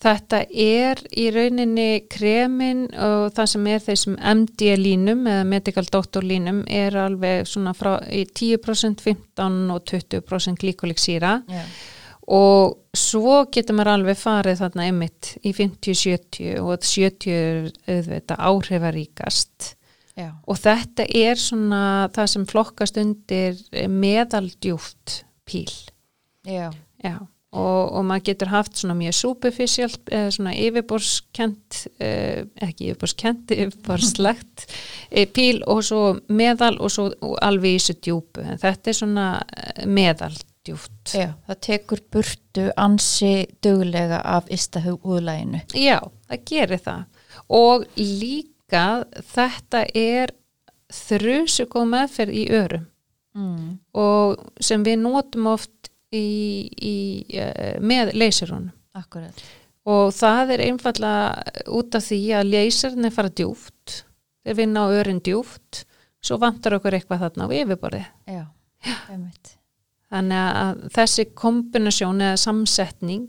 þetta er í rauninni kremin og það sem er þessum MD línum eða medical doctor línum er alveg svona frá í 10%, 15 og 20% glíkulik síra Já. og svo getur maður alveg farið þarna einmitt í 50-70 og 70 er auðvitað áhrifaríkast Já. og þetta er svona það sem flokkast undir meðaldjúft píl. Já. Já, og, og maður getur haft svona mjög superficial eða svona yfirborskent eh, ekki yfirborskent, yfirborslegt eh, píl og svo meðal og svo og alveg í þessu djúpu en þetta er svona eh, meðaldjúpt Já, það tekur burtu ansi duglega af ysta húðlæginu. Já, það gerir það og líka þetta er þrusu góð meðferð í örum Mm. og sem við notum oft í, í, eh, með leysurunum Akkurat. og það er einfallega út af því að leysurinn er fara djúft þeir vinna á örin djúft svo vantar okkur eitthvað þarna á yfirborði Já, einmitt. þannig að þessi kombinasjón eða samsetning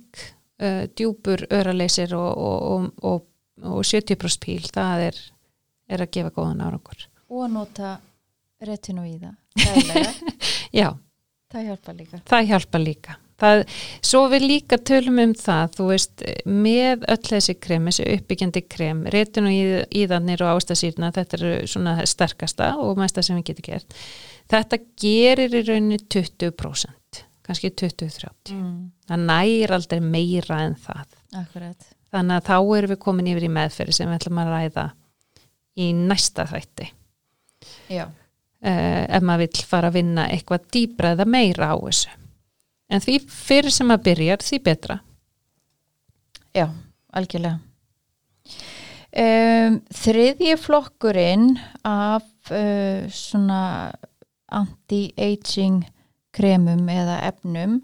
uh, djúpur öraleysir og, og, og, og, og 70% píl það er, er að gefa góðan árangur Og nota retinoíða. Daglega. já, það hjálpa líka. Það hjálpa líka. Það, svo við líka tölum um það þú veist, með öll þessi krem þessi uppbyggjandi krem, réttin og íðanir og ástasýrna, þetta eru svona sterkasta og mesta sem við getum gert. Þetta gerir í rauninni 20% kannski 20-30 mm. það nægir aldrei meira en það. Akkurat. Þannig að þá erum við komin yfir í meðferði sem við ætlum að ræða í næsta þætti. Já, uh, ef maður vill fara að vinna eitthvað dýbra eða meira á þessu. En því fyrir sem að byrjar því betra. Já, algjörlega. Um, þriðji flokkurinn af uh, svona anti-aging kremum eða efnum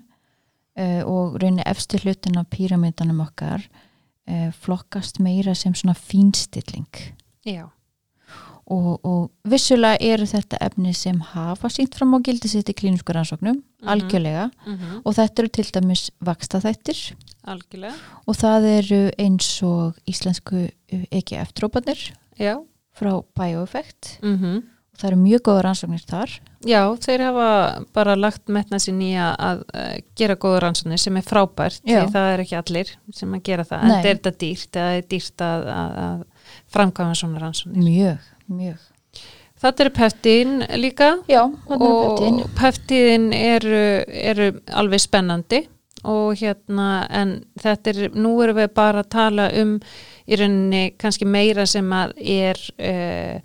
uh, og raunin efstu hlutin af píramítanum okkar uh, flokkast meira sem svona fínstilling. Já, og, og vissulega eru þetta efni sem hafa sínt fram á gildi sitt í klínisku rannsóknum, algjörlega. Mm og þetta eru til dæmis vakstaþættir algjörlega. Og það eru eins og íslensku EGF-trópanir já, frá BioEffect. Mm og það eru mjög góða rannsóknir þar. Já, þeir hafa bara lagt metna sín í að, eh, gera góða rannsóknir sem er frábært Já. því það er ekki allir sem að gera það. En Nei. þetta er þetta dýrt, eða er dýrt að, að, að framkvæma svona rannsóknir? Mjög, mjög. Þetta eru peftín líka já, er og peftíðin eru, eru alveg spennandi og hérna en þetta er, nú erum við bara að tala um í rauninni kannski meira sem að er uh,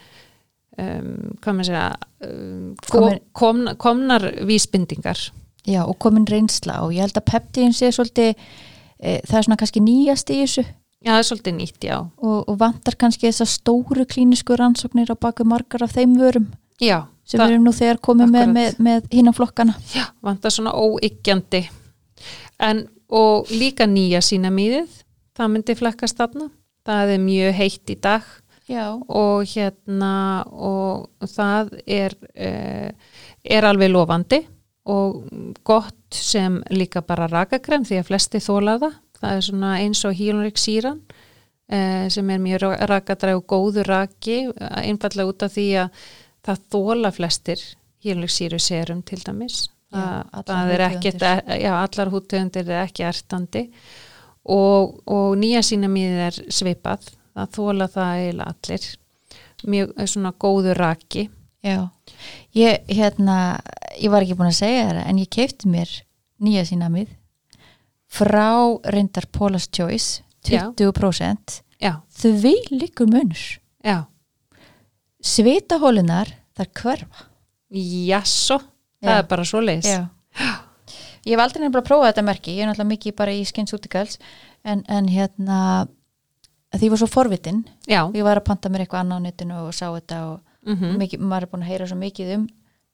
um, hvað maður segja um, kom, Komin- kom, komnar vísbendingar. Já, og komin reynsla og ég held að peptín sé svolítið e, það er svona kannski nýjast í þessu Já, það er svolítið nýtt, já. Og, og vantar kannski þessar stóru klínisku rannsóknir á baku margar af þeim vörum Já, sem það við erum nú þegar komið með, Akkurat. með, með hinna flokkana. Já, vantar svona óyggjandi. En og líka nýja sína mýðið það myndi flekkast þarna. Það er mjög heitt í dag. Já, og hérna og það er eh, er alveg lofandi og gott sem líka bara rakakrem því að flesti þóla það er svona eins og hílunrik síran eh, sem er mjög rakadræg og góður raki eh, einfallega út af því að það þóla flestir hílunrik síru serum til dæmis. Já, það, er ekkert húðtegundir. já, allar húttegundir er ekki ertandi. Og, og nýja sína mýðið er svipað. Það þóla það eiginlega allir. Mjög eh, svona góður raki. Já. Ég, hérna, ég var ekki búin að segja það en ég keipti mér nýja sína mið frá reyndar Paula's Choice Já. 20% já, þau líkur munur já, svitahólunar þar hverfa jasso það Já. er bara svo leis Já. Ég hef aldrei nefnilega prófað þetta merki, ég er náttúrulega mikið bara í skynsútikals en, en hérna því ég var svo forvitin já, ég var að panta mér eitthvað annað á netinu og sá þetta og mhm, mikið, maður er búin að heyra svo mikið um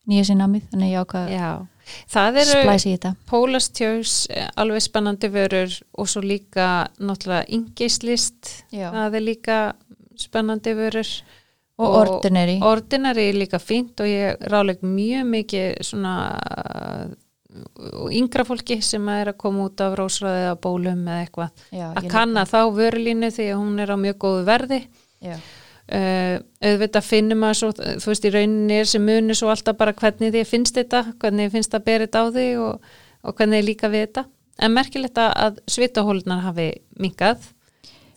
nýja sín namið, þannig ég ákvað já. Það eru Pólastjós, alveg spennandi vörur og svo líka náttúrulega yngislist, það er líka spennandi vörur. Og ordinary. Ordinary er líka fínt og ég ráleik mjög mikið svona yngra fólki sem er að koma út af rósraði eða bólum eða eitthvað. Að kanna þá vörulínu því að hún er á mjög góðu verði. Já, uh, auðvitað finnum að svo, þú veist í rauninni er sem munur svo alltaf bara hvernig því finnst þetta, hvernig finnst það berið á því og, og hvernig er líka við þetta. En merkilegt að- að svitahólunar hafi minkað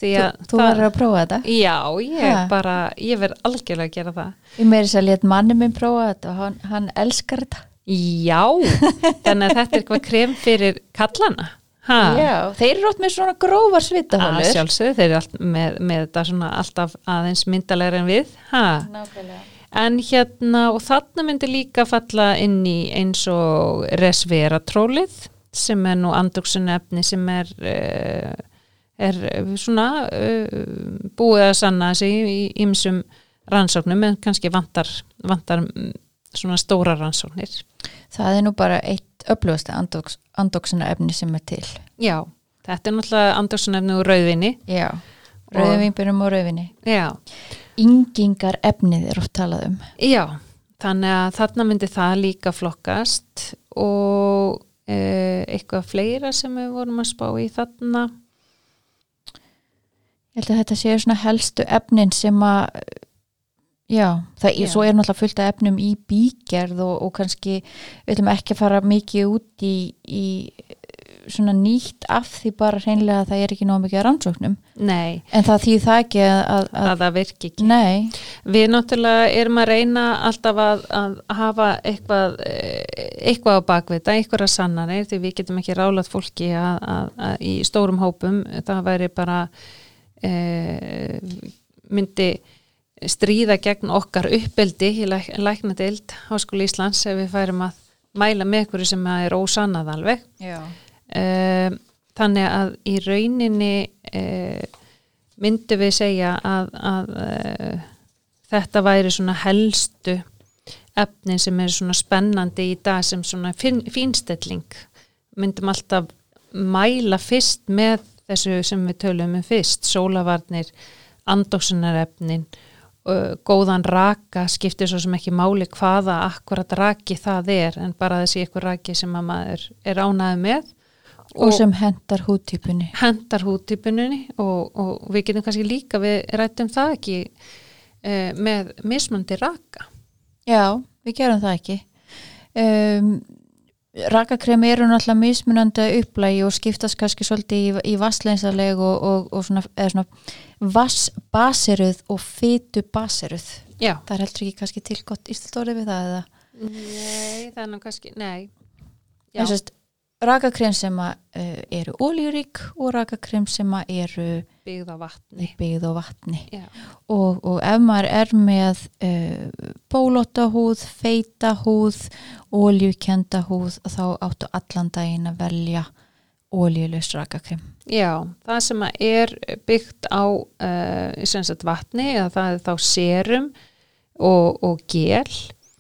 því þú, að þú verður að prófa þetta? Já, ég Ha. bara, ég verð algjörlega að gera það. Ég meiri sér að let manni minn prófa þetta og hann, hann elskar þetta. Já, þannig að þetta er eitthvað krem fyrir kallana ha. já, þeir eru átt með svona grófar að svitahólur sjálfsögðu, þeir eru allt, með, með þetta svona alltaf aðeins myndalega en við ha. nákvæmlega en hérna og þarna myndi líka falla inn í eins og resveratrólið sem er nú andugsun efni sem er uh, er svona uh, búið að sanna sig í ymsum rannsóknum en kannski vantar, vantar mm, svona stóra rannsóknir það er nú bara eitt upplöfasta andóksuna efni sem er til. Já, þetta er náttúrulega andugsun efni úr rauðvinni já, rauðvinbjörnum og rauðvinni Já, yngingar efnið er oft talað um. Já, þannig að þarna myndi það líka flokkast og e, eitthvað fleira sem við vorum að spá í þarna. ég held að þetta séu svona helstu efnin sem að Já, það, Já. svo er náttúrulega fullt af efnum í bígerð og, og kannski við ætlum ekki að fara mikið út í, í svona nýtt af því bara hreinlega að það er ekki nóg mikið að rannsóknum. Nei, en það þýð það ekki að, að, að að það virki ekki. Nei, Við náttúrulega erum að reyna alltaf að, að hafa eitthvað, eh, eitthvað á bakvita, eitthvað að sannanir því við getum ekki rálat fólki að, að, að í stórum hópum, það væri bara e, myndi stríða gegn okkar uppeldi í læk, læknadeild Háskóli Íslands ef við færum að mæla með ykkur sem er ósannað alveg. Um, þannig að í rauninni uh, myndu við segja að, að uh, þetta væri svona helstu efnin sem er svona spennandi í dag sem svona fin, fínstelling myndum alltaf mæla fyrst með þessu sem við tölum um fyrst, sólavarnir andóksunarefnin góðan raka skiptir svo sem ekki máli hvaða akkurat raki það er en bara þessi ykkur raki sem að maður er ánæði með. Og, sem hendar húttípunni hendar húttípunni og, og við getum kannski líka við rættum það ekki uh, með mismandi raka. Já, við gerum það ekki. Um, Rakakremi eru náttúrulega mismunandi upplægi og skiptast kannski svolítið í, í vassleinsaleg og, og, og svona, svona vassbaseruð og fytu baseruð Já, Það er heldur ekki kannski til gott ístöldórið við það eða? Nei, það er nú kannski, nei. Rakakrem sem uh, eru ólíurík og rakakrem sem eru byggð á vatni. byggð á vatni. Og, og ef maður er með uh, bólótahúð, feitahúð, óljukenda húð þá áttu allan daginn að velja óljulust rakakrem. Já, það sem er byggt á uh, vatni það er þá serum og, og gel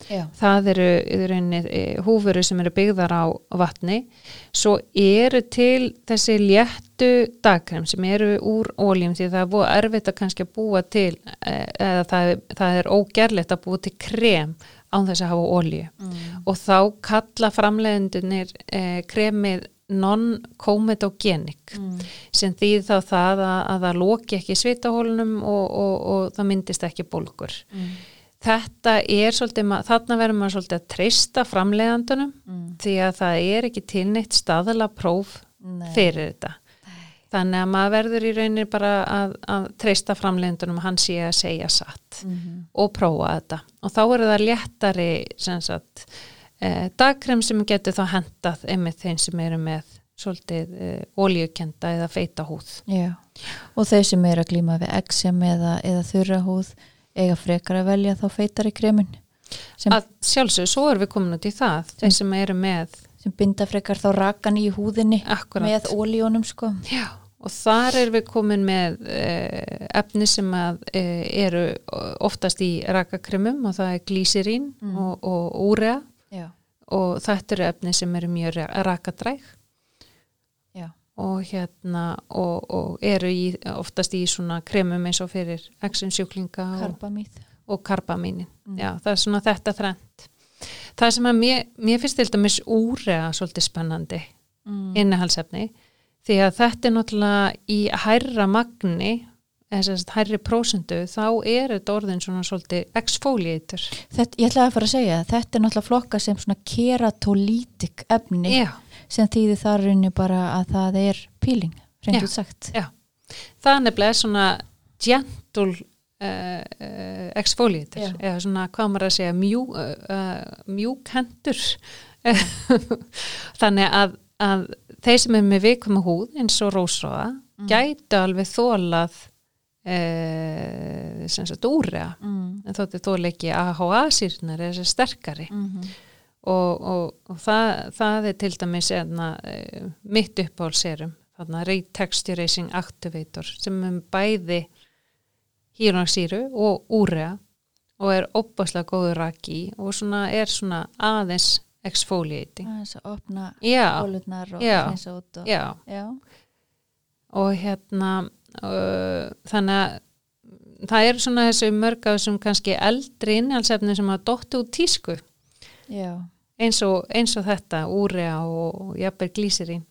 Já. það eru rauninni eh, húfuru sem eru byggðar á vatni svo eru til þessi léttu dagkrem sem eru úr óljum því það er búið erfitt að kannski búa til eh, eða það, það er ógerlegt að búa til krem án þess að hafa ólju Mm. og þá kalla framleiðendunir eh, kremið non-comedogenic Mm. sem þýð þá það að, að það loki ekki svitahólunum og, og, og það myndist ekki bólgur Mm. þetta er svolítið, þarna verður maður svolítið að treysta framleiðandunum Mm. því að það er ekki tilneitt staðala próf Nei. fyrir þetta þannig að maður verður í rauninni bara að, að treysta framleiðandunum hann sé að segja satt Mhm. og prófa þetta og þá eru það léttari sem sagt dagkrem sem getur þá hendað einmitt þeim sem eru með svolítið eh, oljukenda eða feita húð. Já, og þeir sem eru að glíma við eksem eða, eða þurra húð eiga frekar að velja þá feitari kremin sem, að sjálfsög, svo erum við komin út í það. Þeir sem eru með sem binda frekar þá rakan í húðinni akkurat. með ólíunum sko. Já, og þar erum við komin með eh, efni sem að eh, eru oftast í rakakremum og það er glísirín Mm. og, og úrea og þetta eru efni sem eru mjög ra- rakadræg. Og hérna og, og eru í, oftast í svona kremum eins og fyrir exensjúklinga og, karbamíð. og karbamínin Mm. já, það er svona þetta þrennt. Það sem að mér, mér finnst til dæmis úrea svolítið spennandi mm. innihalsefni því að þetta er náttúrulega í hærra magni sagt hærri prósendu þá er þetta orðin svona svolítið exfoliator Þetta, ég ætlaði að fara að segja, þetta er náttúrulega flokka sem svona keratolítik efni já, sem þýðir þar raunni bara að það er peeling, Já. reynd út sagt. já, það er nefnilega svona gentle uh, exfoliator Já. eða svona hvað maður að segja mjú, uh, mjúkhendur þannig að, að þeir sem er með vikum húð eins og rósróða Mm. gætu alveg þólað uh, sem sagt úrea Mm. en þótti þóla ekki AHA-sýrnar er sterkari. Mm og, og, og það, það er til dæmis enna, uh, mitt uppáhaldserum þarna Retexturizing Activator sem er bæði hýrnarsýru og úrea og er opaslega góður raki og svona er svona aðeins exfoliating. Aðeins að opna já, bólurnar og Já. hreinsa út og, já. Já. og hérna þannig að það eru svona þessu mörg af þessum kannski eldri innhalsefni sem að dottu út tísku eins og, eins og þetta, úrea og, jafnvel glísirín.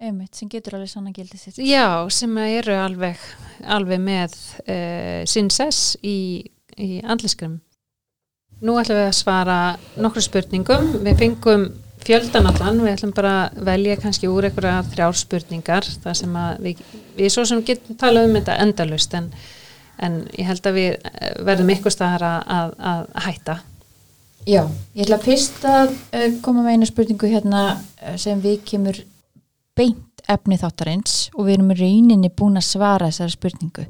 einmitt, sem getur alveg sannan gildi sitt. Já, sem eru alveg, alveg með uh, sinn sess í, í andliskrem. Nú ætlum við að svara nokkru spurningum. Við fengum fjöldan allan, við ætlum bara að velja kannski úr einhverja þrjár spurningar þar sem að við, við svo sem getum talað um þetta endalust en, en ég held að við eh, verðum ykkur staðar að, að, að hætta. Já, ég ætla fyrst að uh, koma með einu spurningu hérna uh, sem við kemur beint efni þáttarins og við erum í rauninni búin að svara þessari spurningu.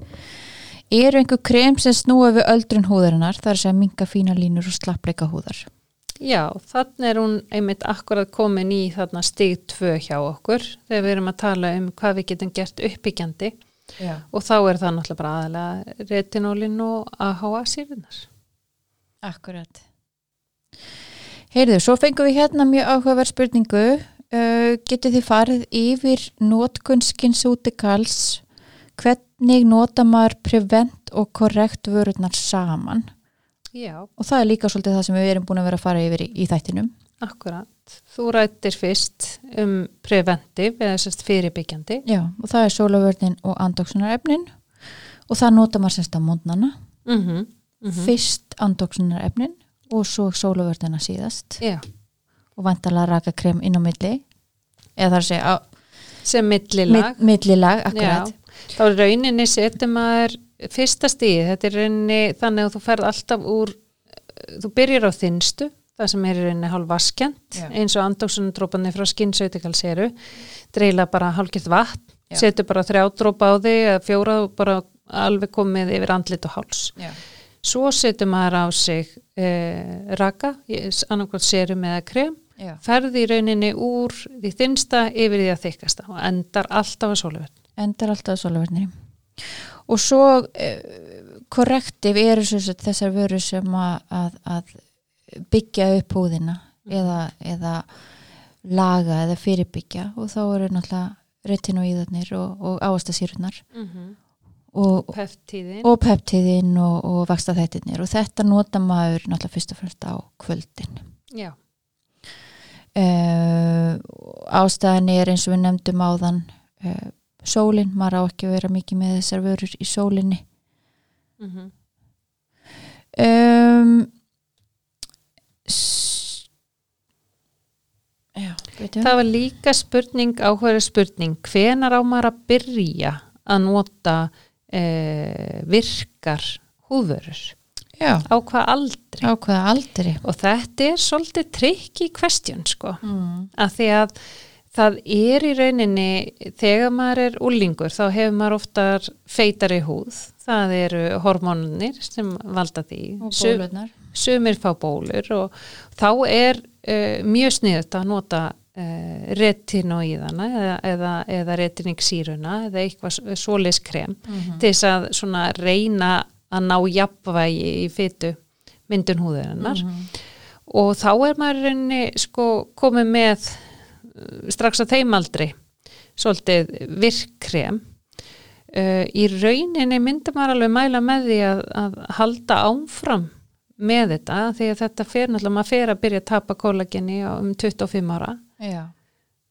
Eru einhver krem sem snúa við öldrun húðarinnar þar sem minga fína línur og slappleika húðar? Já, þannig er hún einmitt akkurat komin í þarna stig 2 hjá okkur þegar við erum að tala um hvað við getum gert uppbyggjandi Já. og þá er það náttúrulega bara aðalega retinólin og AHA síðunar. Akkurat. Heyrðu, svo fengum við hérna mjög áhugaverð spurningu. Uh, getið þið farið yfir notkun skinsútikals hvernig nota maður prevent og korrekt vörurnar saman Já, og það er líka svolítið það sem við erum búin að vera að fara yfir í, í þættinum. akkurat. Þú rættir fyrst um preventiv eða sérst fyrirbyggjandi. Já, og það er sólavörnin og andóksunarefnin og það nota maður semst á mótnana, Mm -hmm. fyrst andóksunarefnin og svo sólavörnina síðast Já, og vantalega raka krem inn á milli eða það er að segja á sem millilag. Mid, millilag, akkurat Já, þá rauninni setur maður fyrsta stíð, þetta er rauninni þannig að þú ferð alltaf úr þú byrjar á þinstu það sem er rauninni hálf vaskjant eins og andóksunardrópanir frá skinnsautikals eru dreila bara hálfgett vatn setur bara þrjá drópa á þig fjóra og bara alveg komið yfir andlit og háls. Já. svo setur maður á sig eh, raka, annarkvæmt serum eða krem Já. ferði í rauninni úr því þinsta yfir því að þykasta og endar alltaf að sóluverð endar alltaf sólavörnir og svo uh, korrektiv eru sem sagt þessar vöru sem að, að, að byggja upp húðina eða, eða laga eða fyrirbyggja. Og þá eru náttúrulega retinoíðarnir og, og áastasýrunar og, peftíðin og peptíðin og, og vaksta þættirnir og þetta nota maður náttúrulega fyrst og fremst á kvöldin. Já, uh, ástæðan er eins og við nefndum áðan uh, sólin, maður á ekki að vera mikið með þessar vörur í sólinni. Mm um, s- já, það var líka spurning áhverju spurning. Hvenar á maður að byrja að nota eh, virkar húðvörur? Já, á hvað aldri? Á hvaða aldri? Og þetta er svolítið tricky question sko. Mm. að því að það er í rauninni þegar maður er úlingur þá hefur maður oftar feitari húð það eru hormónunir sem valda því og bólurnar sumir fá bólur og þá er uh, mjög sniðut að nota uh, retinoíðana eða, eða, eða retiningsýruna eða eitthvað svoleiðs krem Mhm. til þess að svona reyna að ná jafnvægi í fytu myndun húðurinnar Mhm. og þá er maður í rauninni sko komið með strax á þeimaldri svolítið virkkrem uh, í rauninni myndi maður alveg mæla með því að, að halda áfram með þetta því að þetta fer náttúrulega maður fer að byrja að tapa kollageni á um 25 ára. Já,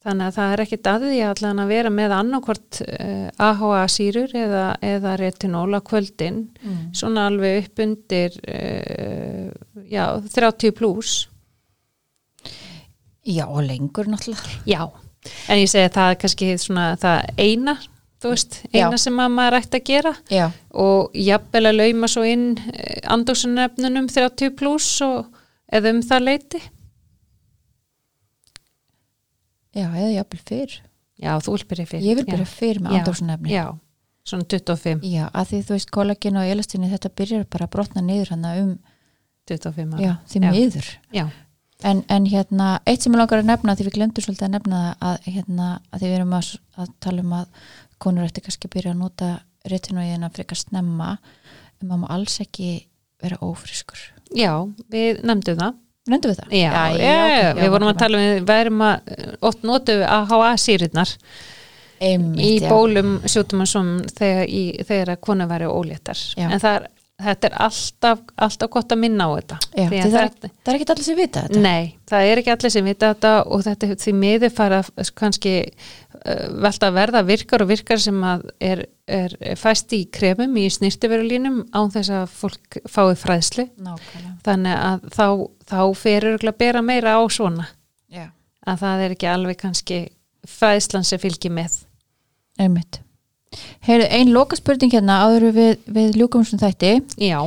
þannig að það er ekkit að því allan að vera með annarkvort uh, AHA sýrur eða, eða retinól á kvöldin mm. svona alveg upp undir uh, já, 30 pluss já og lengur náttúrulega Já, en ég segi að það er kannski svona það eina, þú veist, eina Já. sem að maður ætti að gera já, og jafnvel að lauma svo inn andóksunefnunum 30 pluss og eða um það leiti. já, eða jafnvel fyrr Já, þú vil byrja fyrir. ég vil byrja fyrr með Já. andóksunefni Já, svona 25, Já, að því þú veist kollagin og elastinni þetta byrjar bara að brotna niður hann um, 25 ára. já, því miður Já, en, en hérna, eitt sem ég langar að nefna því við glemdur svolítið að nefna að hérna, að því við erum að, að tala um að konur ætti kannski að byrja að nota retinóiðina frekar snemma en maður má alls ekki vera ófriskur já, við nefndum það. Nefndu við það? Já, já, ok, já, við vorum að tala um, við værum að, oft notum við AHA Einmitt, í já. bólum sjúkdóma sem þegar, þegar að konu væri óléttar Já. en það er þetta er alltaf, alltaf gott að minna á þetta. Já, Því því að það, er, það er ekki allir sem vita þetta. Nei, það er ekki allir sem vita þetta og þetta er því miður fara kannski uh, velta að verða virkar og virkar sem að er, er fæst í kremum í snirtiverulínum án þess að fólk fái fræðslu. Nákvæmlega. Þannig að þá, þá fer örgulega að bera meira á svona. Já, að það er ekki alveg kannski fræðslan sem fylgir með. Einmitt Heyrðu, ein loka spurning hérna áður við, við ljúkum sem þætti. Já,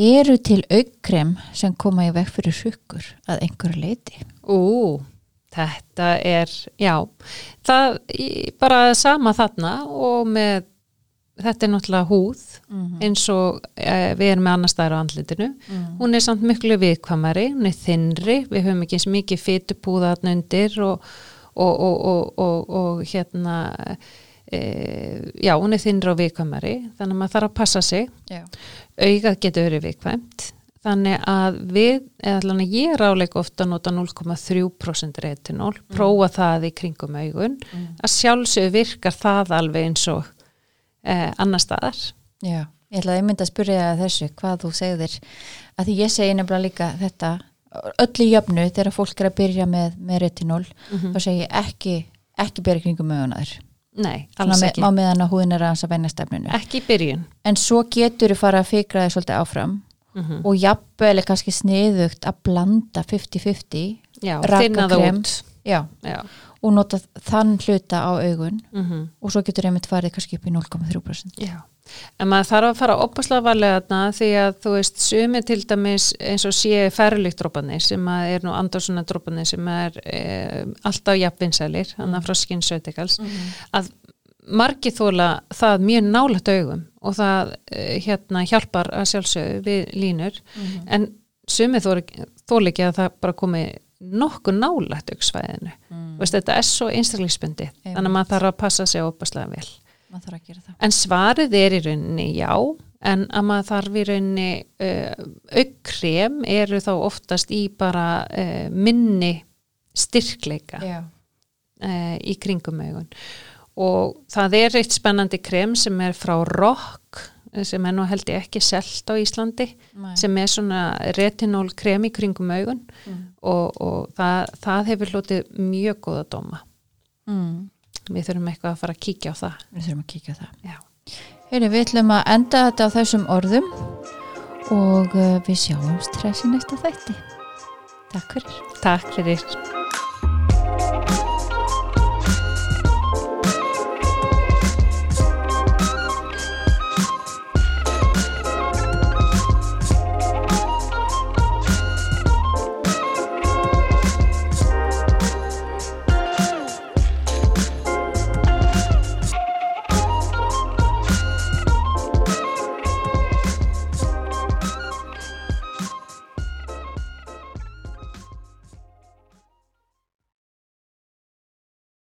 eru til aukkrem sem koma í veg fyrir sukkur að einhverju leiti ú þetta er, já það bara sama þarna og með þetta er náttúrulega húð eins og e, við erum með annar staðar á andlitinu. Hún er samt miklu viðkvamari hún er þinnri, við höfum ekki eins mikið fytupúða þarna undir og, og, og, og, og, og hérna já, hún er þinnri og viðkvamari þannig að maður þarf að passa sig. Já, augað getur verið viðkvæmt þannig að við, eða allan að ég ráleika ofta að nota 0,3% retinol, prófa það í kringum augun, að sjálfsög virkar það alveg eins og eh, annar staðar. Já, ég ætlaði einmitt að spyrja þessu hvað þú segðir. Að því ég segi nefnilega líka þetta öll í jöfnu þegar fólk er að byrja með, með retinol þá segi ég ekki, ekki byrja kringum augunaður Nei, alls ekki, á meðan að húðin er aðeins að venja stefninu ekki í byrjun. En svo getur þú fara að fikra þig svolítið áfram mm og jafnvel er kannski sniðugt að blanda 50-50 Já, Raka þinna það krem. út. Já, Já, og nota þann hluta á augun mm og svo getur einmitt farið kannski upp í 0,3% Já, en maður þarf að fara opaslega varlega þarna því að þú veist sumi til dæmis eins og sé færlíktrópanir sem er nú andarsuna drópanir sem er e, alltaf jafnvinsælir, hann að frá skinnsautikals að margir þóla það mjög nálægt augum og það e, hérna hjálpar að sjálfsögðu við línur. En sumi þóla ekki að það bara komi nokkuð nálægt augsvæðinu. Mm. veist, þetta er svo einstaklingsbundi þannig að maður þarf að passa sig opaslega vel maður þarf að gera það En svarið er í rauninni já, en að maður þarf í rauninni uh, aukkrem eru þá oftast í bara uh, minni styrkleika uh, í kringum augun. Og það er eitt spennandi krem sem er frá Rock, eh, sem er nú held ég ekki selt á Íslandi, Nei. sem er svona retinol krem í kringum augun Mm. og, og það, það hefur hlotið mjög góða dóma. mm. Við þurfum eitthvað að fara að kíkja á það. við þurfum að kíkja á það. Heyri, við ætlum að enda þetta á þessum orðum og uh, við sjáumst hressi næsta þætti Takk fyrir Takk fyrir.